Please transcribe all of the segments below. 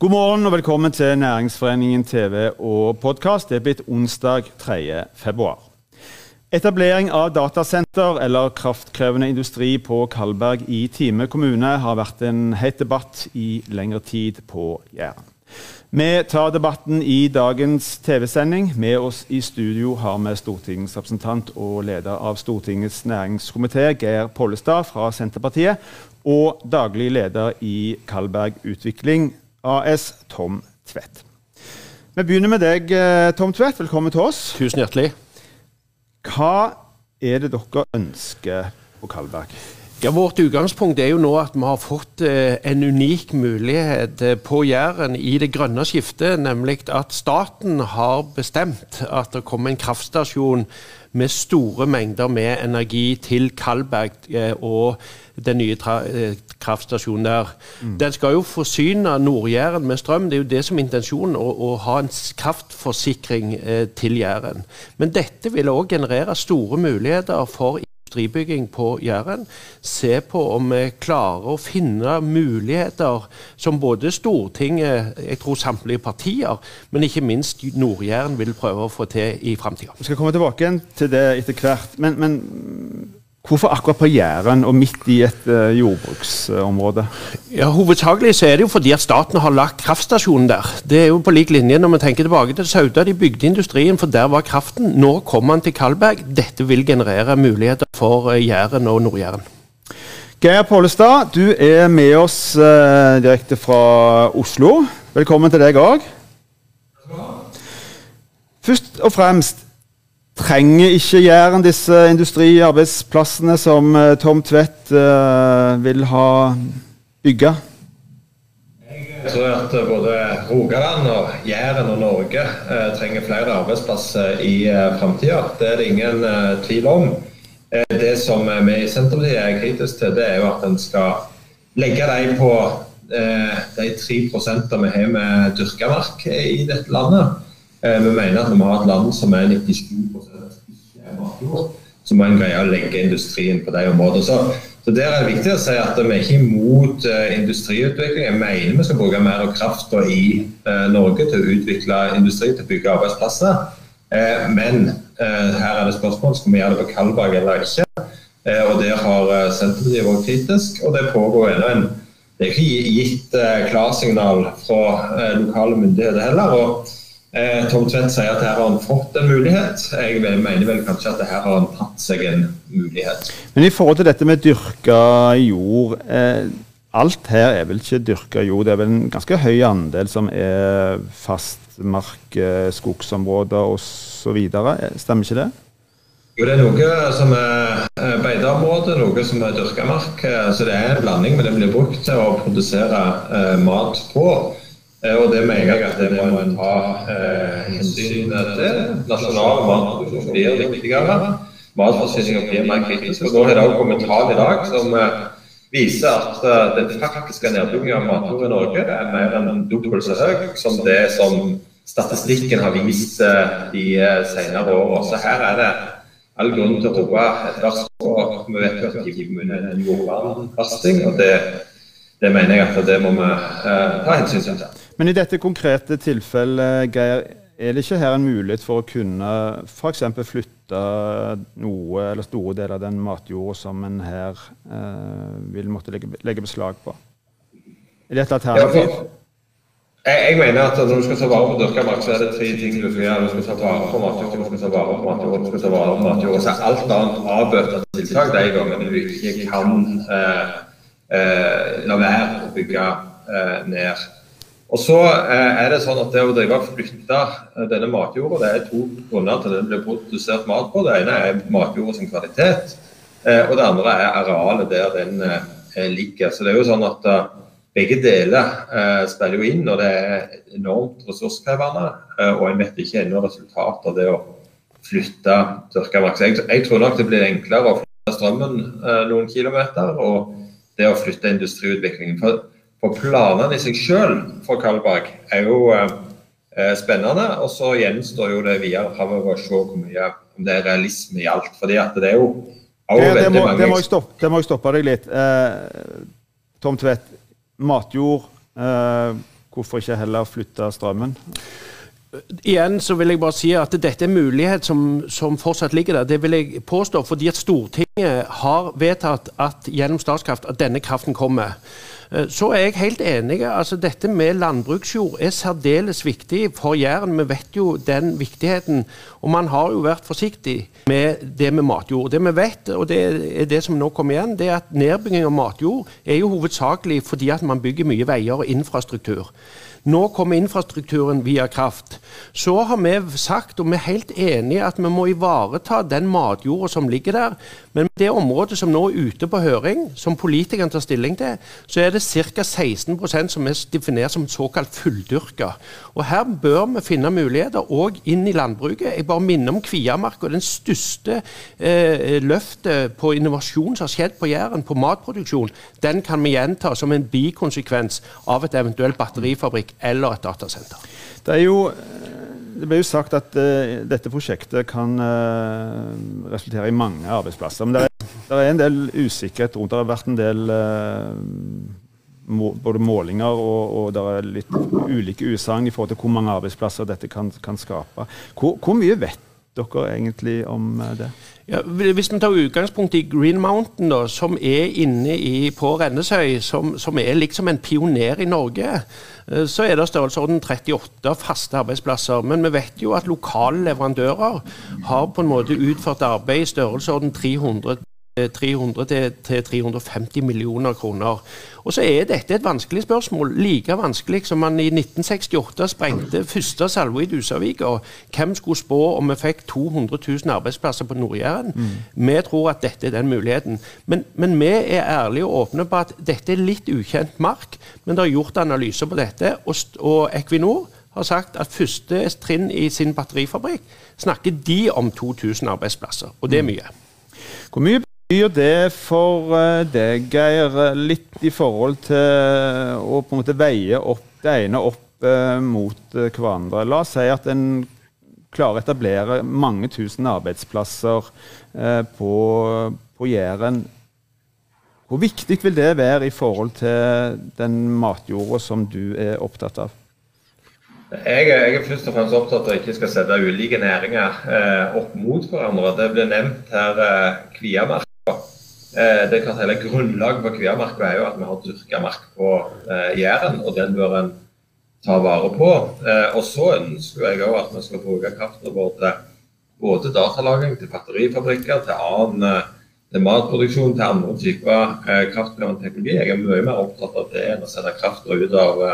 God morgen og velkommen til Næringsforeningen TV og podkast. Det er blitt onsdag 3. februar. Etablering av datasenter eller kraftkrevende industri på Kalberg i Time kommune har vært en het debatt i lengre tid på Jæren. Vi tar debatten i dagens TV-sending. Med oss i studio har vi stortingsrepresentant og leder av Stortingets næringskomité, Geir Pollestad fra Senterpartiet, og daglig leder i Kalberg Utvikling AS, Tom Tvedt. Vi begynner med deg, eh, Tom Tvedt. Velkommen til oss. Tusen hjertelig. Hva er det dere ønsker på Kalberg? Ja, Vårt utgangspunkt er jo nå at vi har fått eh, en unik mulighet eh, på Jæren i det grønne skiftet. Nemlig at staten har bestemt at det kommer en kraftstasjon med store mengder med energi til Kalberg og den nye kraftstasjonen der. Mm. Den skal jo forsyne Nord-Jæren med strøm. Det er jo det som er intensjonen, å, å ha en kraftforsikring eh, til Jæren. Men dette vil òg generere store muligheter for industribygging på Jæren. Se på om vi klarer å finne muligheter som både Stortinget, jeg tror samtlige partier, men ikke minst Nord-Jæren vil prøve å få til i framtida. Vi skal komme tilbake igjen til det etter hvert. men, men Hvorfor akkurat på Jæren og midt i et uh, jordbruksområde? Ja, Hovedsakelig så er det jo fordi at staten har lagt kraftstasjonen der. Det er jo på lik linje når vi tenker tilbake til Sauda. De bygde industrien, for der var kraften. Nå kommer han til Kalberg. Dette vil generere muligheter for uh, Jæren og Nord-Jæren. Geir Pollestad, du er med oss uh, direkte fra Oslo. Velkommen til deg òg. Først og fremst, Trenger ikke Jæren disse industriarbeidsplassene som uh, Tom Tvedt uh, vil ha bygga? Jeg tror at både Rogaland, og Jæren og Norge uh, trenger flere arbeidsplasser i eh, framtida. Det er det ingen tvil om. det som vi i Senterpartiet er kritiske til, det er jo at en skal legge dem på de tre prosentene vi har med dyrka mark i dette landet. Vi mener at når vi har et land som er 97 så må en greie å legge industrien på de områdene. Så, så Der er det viktig å si at vi er ikke imot uh, industriutvikling. Jeg mener vi skal bruke mer av krafta i uh, Norge til å utvikle industri, til å bygge arbeidsplasser. Men her er det spørsmål skal vi gjøre det på Kalberg eller ikke. og Der har Senterpartiet vært kritisk, og det pågår ennå en Det er ikke gitt klarsignal fra lokale myndigheter heller. og Eh, Tom Tvedt sier at her har han fått en mulighet. Jeg mener vel kanskje at her har han tatt seg en mulighet. Men i forhold til dette med dyrka jord. Eh, alt her er vel ikke dyrka jord. Det er vel en ganske høy andel som er fastmark, eh, skogsområder osv. Eh, stemmer ikke det? Jo, Det er noe som er beiteområde, noe som er dyrka mark. Så det er en blanding, men det blir brukt til å produsere mat på. Eh, og det mener jeg at det må en ta eh, hensyn til. Nasjonal matproduksjon blir viktigere. Matforsyninga blir mer kritisk. Og nå har det også kommet tall i dag som eh, viser at den faktiske nedbyggingen av matjord i Norge er mer enn dobbelt så høy som det som statistikken har vist de senere åra. Så her er det all grunn til å roe et vers på. Vi vet jo at Kiv er en jordvernfasting, og det, det, mener jeg at det må vi ta hensyn til. Men i dette konkrete tilfellet, Geir, er det ikke her en mulighet for å kunne f.eks. flytte noe eller store deler av den matjorda som en her eh, vil måtte legge, legge, beslag på? Er det et alternativ? Jeg, mener at når du skal ta vare på dyrka mark, så er det tre ting du skal gjøre. Du skal ta vare på matjord, du skal ta vare på matjord, du skal ta vare på matjord. Så er alt annet avbøtet tiltak de gangene du ikke kan eh, eh, la være å bygge eh, ned. Og så eh, er det sånn at det å drive og flytte eh, denne matjorda, det er to grunner til at det blir produsert mat på. Det ene er matjorda sin kvalitet, eh, og det andre er arealet der den ligger. Så det er jo sånn at begge deler spiller jo inn, og det er enormt ressurskrevende. Og en vet ikke ennå resultatet av det å flytte dyrka mark. Jeg, jeg, tror nok det blir enklere å flytte strømmen noen kilometer, og det å flytte industriutviklingen. For for planene i seg selv for Kalbakk er jo eh, eh, spennende. Og så gjenstår jo det videre framover å se hvor mye om det er realisme i alt. fordi at det er jo det, det, må, det, må jeg stoppe, det må jeg stoppe deg litt. Eh, Tom Tvedt, matjord. Eh, hvorfor ikke heller flytte strømmen? Igjen så vil jeg bare si at dette er mulighet som, som, fortsatt ligger der. Det vil jeg påstå fordi at Stortinget har vedtatt at gjennom Statskraft at denne kraften kommer. Eh, så er jeg helt enig. altså Dette med landbruksjord er særdeles viktig for Jæren. Vi vet jo den viktigheten. Og man har jo vært forsiktig med det med matjord. Det vi vet, og det er det som nå kommer igjen, det er at nedbygging av matjord er jo hovedsakelig fordi at man bygger mye veier og infrastruktur. Nå kommer infrastrukturen via kraft. Så har vi sagt, og vi er helt enige, at vi må ivareta den matjorda som ligger der. Men det området som nå er ute på høring, som politikerne tar stilling til, så er det ca. 16% som er definert som såkalt fulldyrka. Og her bør vi finne muligheter òg inn i landbruket. Jeg bare minner om Kviamark og den største eh, løftet på innovasjon som har skjedd på Jæren, på matproduksjon. Den kan vi gjenta som en bikonsekvens av et eventuelt batterifabrikk eller et datasenter. Det jo det ble jo sagt at uh, dette prosjektet kan uh, resultere i mange arbeidsplasser. Men det er, er, en del usikkerhet rundt. Det har vært en del uh, må, både målinger og, og det er litt ulike utsagn i forhold til hvor mange arbeidsplasser dette kan, kan skape. Hvor, hvor, mye vet dere egentlig om det? Ja, hvis vi tar utgangspunkt i Green Mountain, da, som er inne i, på Rennesøy, som, som, er liksom en pioner i Norge, eh, så er det størrelsesorden 38 faste arbeidsplasser. Men vi vet jo at lokale leverandører har på en måte utført arbeid i størrelsesorden 300 300 til 350 millioner kroner. Og så er dette et vanskelig spørsmål. Like vanskelig som man i 1968 sprengte første salve i Dusavika. Hvem skulle spå om vi fikk 200 000 arbeidsplasser på Nord-Jæren? Mm. Vi tror at dette er den muligheten. Men, men, vi er ærlige og åpne på at dette er litt ukjent mark. Men det er gjort analyser på dette, og, og Equinor har sagt at første trinn i sin batterifabrikk snakker de om 2000 arbeidsplasser. Og det er mm. mye. Hvor mye betyr det for eh, deg, Geir, litt i forhold til å på en måte veie opp det ene opp eh, mot eh, hverandre? La oss si at en klarer å etablere mange tusen arbeidsplasser eh, på, på Jæren. Hvor viktig vil det være i forhold til den matjorda som du er opptatt av? Jeg, jeg, er først og fremst opptatt av at ikke skal sette ulike næringer eh, opp mot hverandre. Det ble nevnt her eh, Kviamark. Eh, det er klart hele Grunnlaget for Kviamarka er jo at vi har dyrka mark på eh, Jæren, og den bør en ta vare på. Eh, og så ønsker jeg òg at vi skal bruke kraften vår til både datalagring, til batterifabrikker, til annen til matproduksjon, til andre typer kraftkrevende teknologi. Jeg er mye mer opptatt av det enn å sende krafta ut av,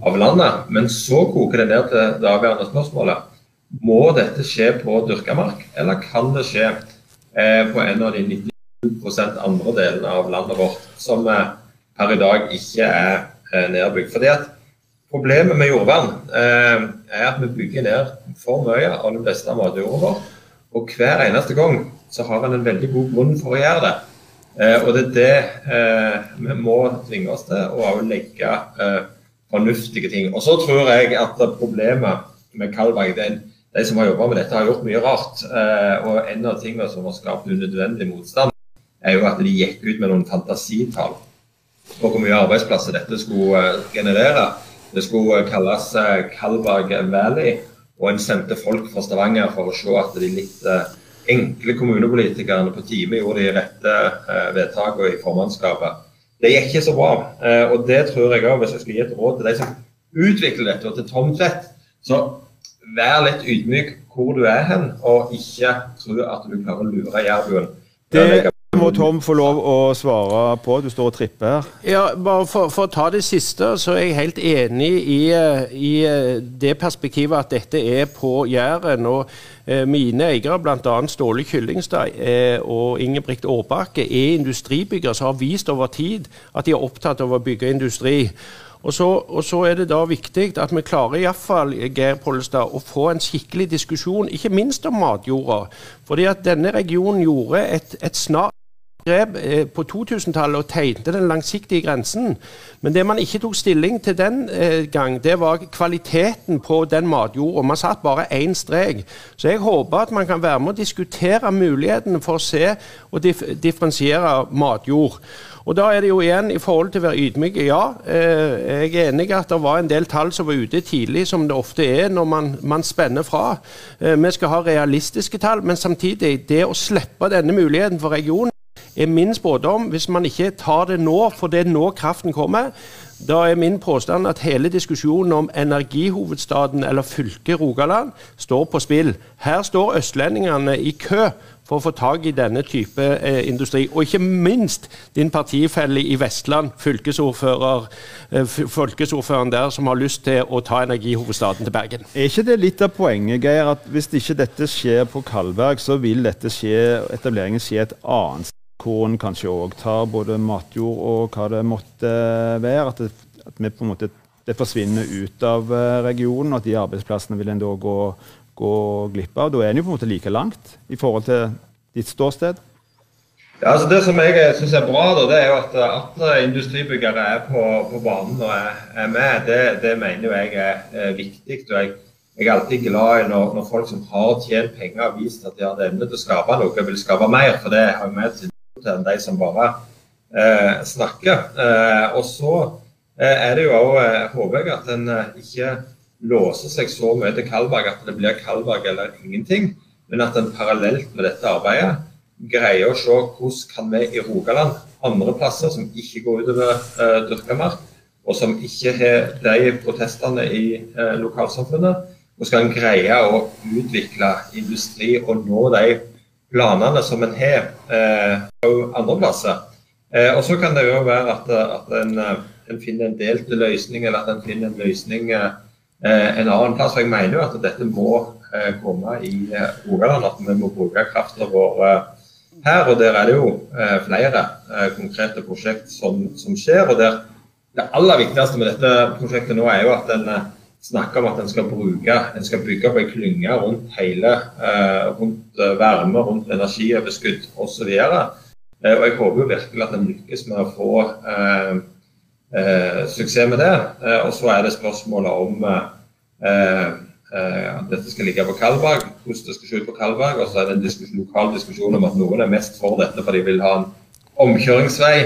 av, landet. Men så koker det ned til det avgjørende spørsmålet. Må dette skje på dyrka mark, eller kan det skje på en av de 90 andre delen av landet vårt som per i dag ikke er eh, nedbygd. Fordi at Problemet med jordvern eh, er at vi bygger ned for mye av den beste matjorda vår. Og hver eneste gang så har en en veldig god grunn for å gjøre det. Eh, og det er det eh, vi må tvinge oss til, å legge eh, fornuftige ting. Og så tror jeg at problemet med Kalvberg det er de som har jobba med dette, har gjort mye rart. Eh, og en av tingene som har skapt unødvendig motstand, er jo at de gikk ut med noen fantasitall på hvor mye arbeidsplasser dette skulle eh, generere. Det skulle eh, kalles Kalberg eh, Valley, og en sendte folk fra Stavanger for å se at de litt enkle kommunepolitikerne på time gjorde de rette vedtakene i formannskapet. Det gikk ikke så bra. Og det tror jeg òg, hvis jeg skal gi et råd til de som utvikler dette, og til Tom Tvedt, så vær litt ydmyk hvor du er hen, og ikke tro at du klarer å lure jærbuen. Det må Tom få lov å svare på. Du står og tripper her. Ja, bare for, for, å ta det siste, så er jeg helt enig i, i det perspektivet at dette er på Jæren. og eh, Mine eiere, bl.a. Ståle Kyllingstad eh, og Ingebrigt Årbakke, er industribyggere som har vist over tid at de er opptatt av å bygge industri. Og så, og så, er det da viktig at vi klarer iallfall å få en skikkelig diskusjon, ikke minst om matjorda. Fordi at denne regionen gjorde et, et snart grep eh, på 2000-tallet og tegnte den langsiktige grensen. Men det man ikke tok stilling til den eh, gang, det var kvaliteten på den matjorda. Man satt bare én strek. Så jeg håper at man kan være med å diskutere mulighetene for å se og dif differensiere matjord. Og da er det jo igjen i forhold til å være ydmyk. Ja, eh, jeg er enig i at det var en del tall som var ute tidlig, som det ofte er når man, man spenner fra. Vi skal ha realistiske tall, men samtidig, det å slippe denne muligheten for regionen er min spådom. Hvis man ikke tar det nå, for det er nå kraften kommer, da er min påstand at hele diskusjonen om energihovedstaden eller fylket Rogaland står på spill. Her står østlendingene i kø for å få tak i denne type eh, industri. Og ikke minst din partifelle i Vestland, fylkesordfører, eh, fylkesordføreren der, som har lyst til å ta energihovedstaden til Bergen. Er ikke det litt av poenget, Geir, at hvis ikke dette skjer på Kalberg, så vil dette skje, etableringen skje et annet sted, hvor kanskje òg tar både matjord og hva det måtte være? At det, at vi på en måte det forsvinner ut av eh, regionen, og at de arbeidsplassene vil en da gå gå glipp av. Da er en jo på en måte like langt i forhold til ditt ståsted. Ja, altså Det som jeg syns er bra, da, det er jo at, at industribyggere er på, på banen og er, med. Det, det, mener jo jeg er, viktig. og jeg, jeg, er alltid glad når, når, folk som har tjent penger har vist at de har evne til å skape noe, vil skape mer. For det har til enn de som bare eh, snakker. Eh, og så eh, er det jo òg, eh, håper jeg, at en eh, ikke låser seg så mye til Kalberg at det blir Kalberg eller ingenting, men at en parallelt med dette arbeidet greier å se hvordan kan vi i Rogaland, andre plasser som ikke går utover eh, dyrka mark, og som ikke har de protestene i eh, lokalsamfunnet, hvordan skal en greie å utvikle industri og nå de planene som en har på andre plasser. Uh, og så kan det jo være at, at en, en, finner en delt løsning, eller at en finner en løsning Eh, en annen plass. Jeg mener jo at dette må eh, komme i eh, Rogaland, at vi må bruke krafta vår her. Og der er det jo flere konkrete prosjekt som, som skjer. og der Det aller viktigste med dette prosjektet nå er jo at en snakker om at en skal bruke, en skal bygge opp en klynge rundt hele, rundt varme, rundt energioverskudd osv. Og jeg håper jo virkelig at en lykkes med å få eh, suksess med det. Eh, og så er det spørsmålet om eh, eh, at dette skal ligge på Kalvberg, hvordan det skal se ut på Kalvberg. Og så er det en diskusjon, lokal diskusjon om at noen er mest for dette fordi de vil ha en omkjøringsvei.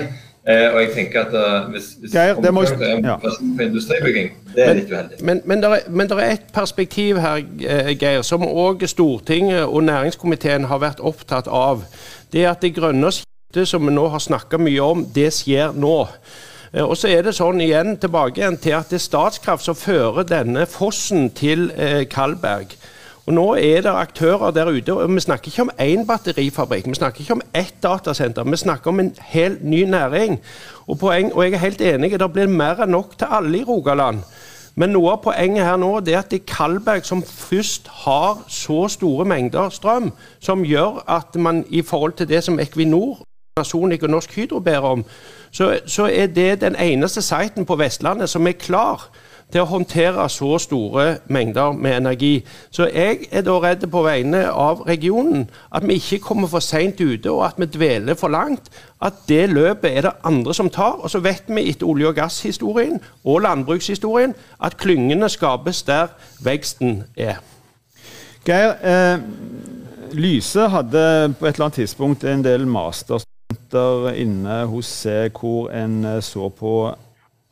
Eh, og jeg tenker at uh, hvis, hvis Geir, det må, ja. på industribygging, det er litt uheldig. Men, men, det er, men det er et perspektiv her, Geir, som òg Stortinget og næringskomiteen har vært opptatt av. Det er at det grønne skiftet som vi nå har snakka mye om, det skjer nå. Eh, og så er det sånn igjen tilbake igjen til at det er Statskraft som fører denne fossen til eh, Kalberg. Og Nå er det aktører der ute, og vi snakker ikke om én batterifabrikk, vi snakker ikke om ett datasenter, vi snakker om en helt ny næring. Og, poeng, og jeg er helt enig, det blir mer enn nok til alle i Rogaland. Men noe av poenget her nå det er at det er Kalberg som først har så store mengder strøm, som gjør at man i forhold til det som Equinor, Sonic og Norsk Hydro ber om, så, så, er det den eneste siten på Vestlandet som er klar til å håndtere så store mengder med energi. Så jeg er da redd på vegne av regionen at vi ikke kommer for seint ute, og at vi dveler for langt. At det løpet er det andre som tar. Og så vet vi etter olje- og gasshistorien og landbrukshistorien at klyngene skapes der veksten er. Geir, eh, Lyse hadde på et eller annet tidspunkt en del masterstudenter inne hos seg hvor en så på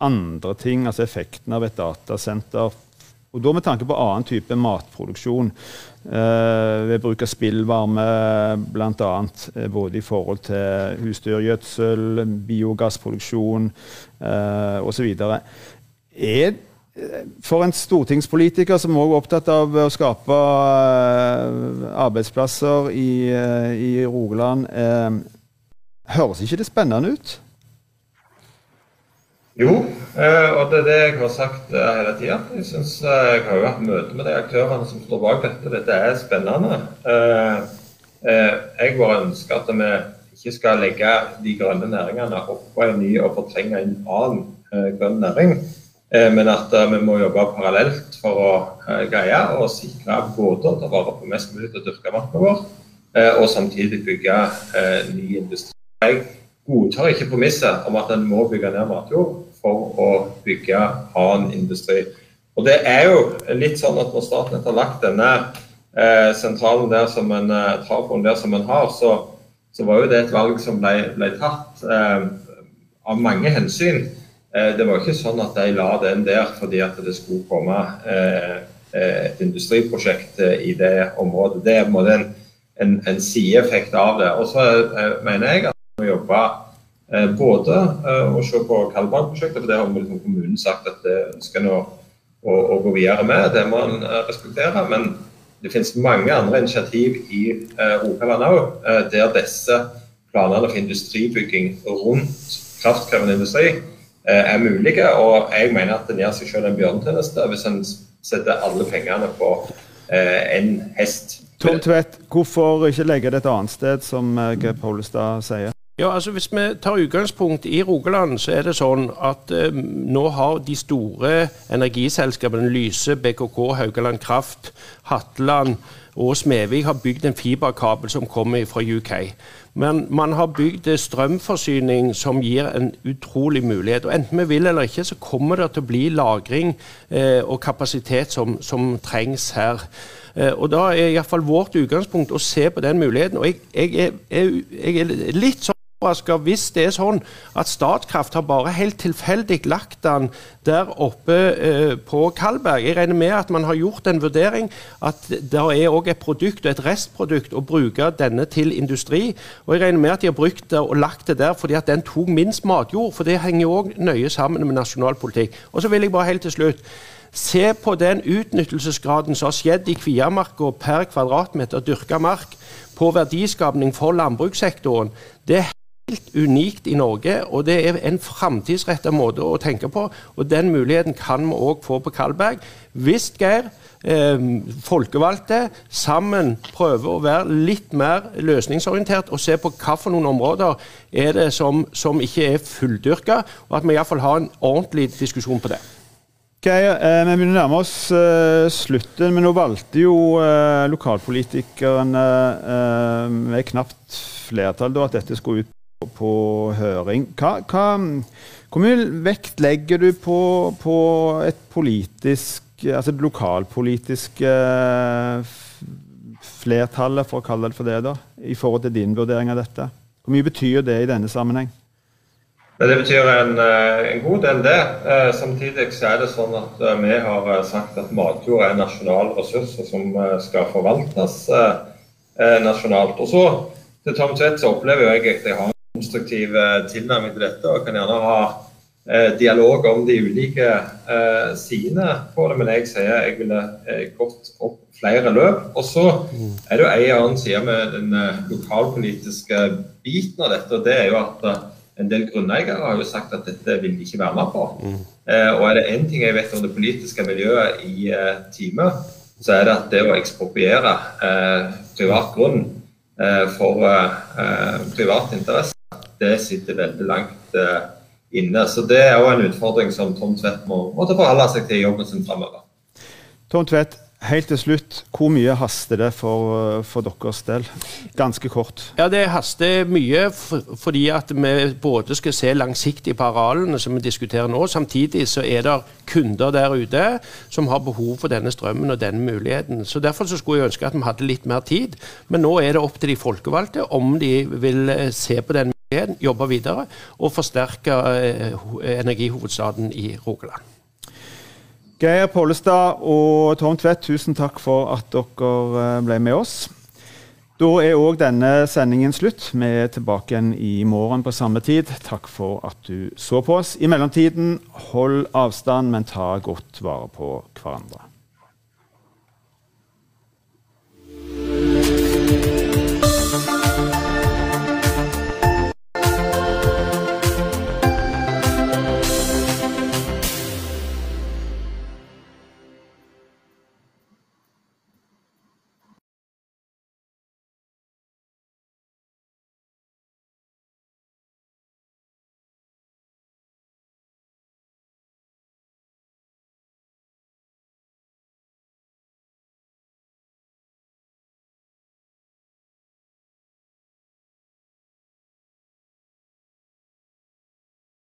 andre ting, altså effekten av et datasenter. Og da med tanke på annen type matproduksjon. Eh, ved bruk av spillvarme bl.a. Eh, både i forhold til husdyrgjødsel, biogassproduksjon eh, osv. Er eh, for en stortingspolitiker som òg er opptatt av å skape eh, arbeidsplasser i, i Rogaland, Høres ikke det spennende ut? Jo, eh, og det er det jeg har sagt eh, hele tida. Jeg synes eh, jeg har jo hatt møte med de aktørene som står bak dette. Dette er spennende. Jeg bare ønsker at vi ikke skal legge de grønne næringene oppå en ny og fortrenge en annen grønn næring. Men at vi må jobbe parallelt for å greie å sikre både å ta vare på mest mulig til å dyrke marka vår, og samtidig bygge ny industri. Godtar ikke premisset om at en må bygge ned matjord for å bygge annen industri. Og det er jo litt sånn at når Statnett har lagt denne eh, sentralen der som en eh, der som en har, så, så, var jo det et valg som ble, ble tatt. Eh, av mange hensyn. Eh, det var ikke sånn at de la den der fordi at det skulle komme eh, et industriprosjekt i det området. Det er på en måte en sideeffekt av det. Og så mener jeg at må jobbe både å se på Kalberg-prosjektet, for det har liksom kommunen sagt at det ønsker en å, å, å, gå videre med. Det må en respektere. Men det finnes mange andre initiativ i Rogaland òg, der disse planene for industribygging rundt kraftkrevende industri Eh, er mulige. Og jeg mener at en gjør seg selv en bjørnetjeneste hvis en setter alle pengene på eh, hest. Tom Tvedt, hvorfor ikke legge det et annet sted, som eh, Geir Pollestad sier? Ja, altså Hvis vi tar utgangspunkt i Rogaland, så er det sånn at eh, nå har de store energiselskapene Lyse, BKK, Haugaland Kraft, Hatteland og Smevik har bygd en fiberkabel som kommer fra UK. Men man har bygd strømforsyning som gir en utrolig mulighet. og Enten vi vil eller ikke, så kommer det til å bli lagring eh, og kapasitet som, som trengs her. Eh, og Da er iallfall vårt utgangspunkt å se på den muligheten. og Jeg, jeg, jeg, jeg er litt sånn hvis det er sånn at Statkraft har bare helt tilfeldig lagt den der oppe eh, på Kalberg. Jeg regner med at man har gjort en vurdering at det er òg et produkt og et restprodukt å bruke denne til industri. Og jeg regner med at de har brukt det og lagt det der fordi at den tok minst matjord. For det henger òg nøye sammen med nasjonal politikk. Og så vil jeg bare helt til slutt Se på den utnyttelsesgraden som har skjedd i Kviamarka per kvadratmeter dyrka mark på verdiskapning for landbrukssektoren. Det helt unikt i Norge, og det er en framtidsretta måte å tenke på. Og den muligheten kan vi òg få på Kalberg. Hvis Geir, eh, folkevalgte, sammen prøver å være litt mer løsningsorientert og se på hva for noen områder er det som, som ikke er fulldyrka, og at vi iallfall har en ordentlig diskusjon på det. Geir, eh, vi begynner å nærme oss uh, slutten, men nå valgte jo uh, lokalpolitikerne med knapt flertall da, at dette skulle ut på høring. Hva, hva, hvor mye vekt legger du på, på et politisk, altså et lokalpolitisk flertallet, for å kalle det for det, da, i forhold til din vurdering av dette? Hvor mye betyr det i denne sammenheng? Det betyr en, eh, en god del, det. Eh, samtidig så er det sånn at eh, vi har sagt at matjord er en nasjonal ressurs som skal forvaltes nasjonalt. Og så til Tom Tvedt så opplever jeg at jeg har konstruktiv eh, tilnærming til dette og kan gjerne ha eh, dialog om de ulike eh, sidene på det. Men jeg sier jeg ville gått opp flere løp. Og så er det jo en annen side med den lokalpolitiske biten av dette. og det er jo at en del grunneiere har jo sagt at dette vil de ikke være med på. Mm. Eh, og er det én ting jeg vet om det politiske miljøet i eh, Time, så er det at det å ekspropriere eh, privat grunn for privat interesse det sitter veldig langt uh, inne. Så det er òg en utfordring som Tom Tvedt må måtte forholde seg til i jobben sin framover. Tom Tvedt, helt til slutt, hvor mye haster det for, for, deres del? Ganske kort. Ja, Det haster mye fordi at vi både skal se langsiktig på arealene som vi diskuterer nå. Samtidig så er det kunder der ute som har behov for denne strømmen og denne muligheten. Så Derfor så skulle jeg ønske at vi hadde litt mer tid. Men nå er det opp til de folkevalgte om de vil eh, se på den jobbe videre og forsterke eh, energihovedstaden i Rogaland. Geir Pollestad og Tom Tvedt, tusen takk for at dere eh, ble med oss. Da er òg denne sendingen slutt. Vi er tilbake igjen i morgen på samme tid. Takk for at du så på oss. I mellomtiden, hold avstand, men ta godt vare på hverandre.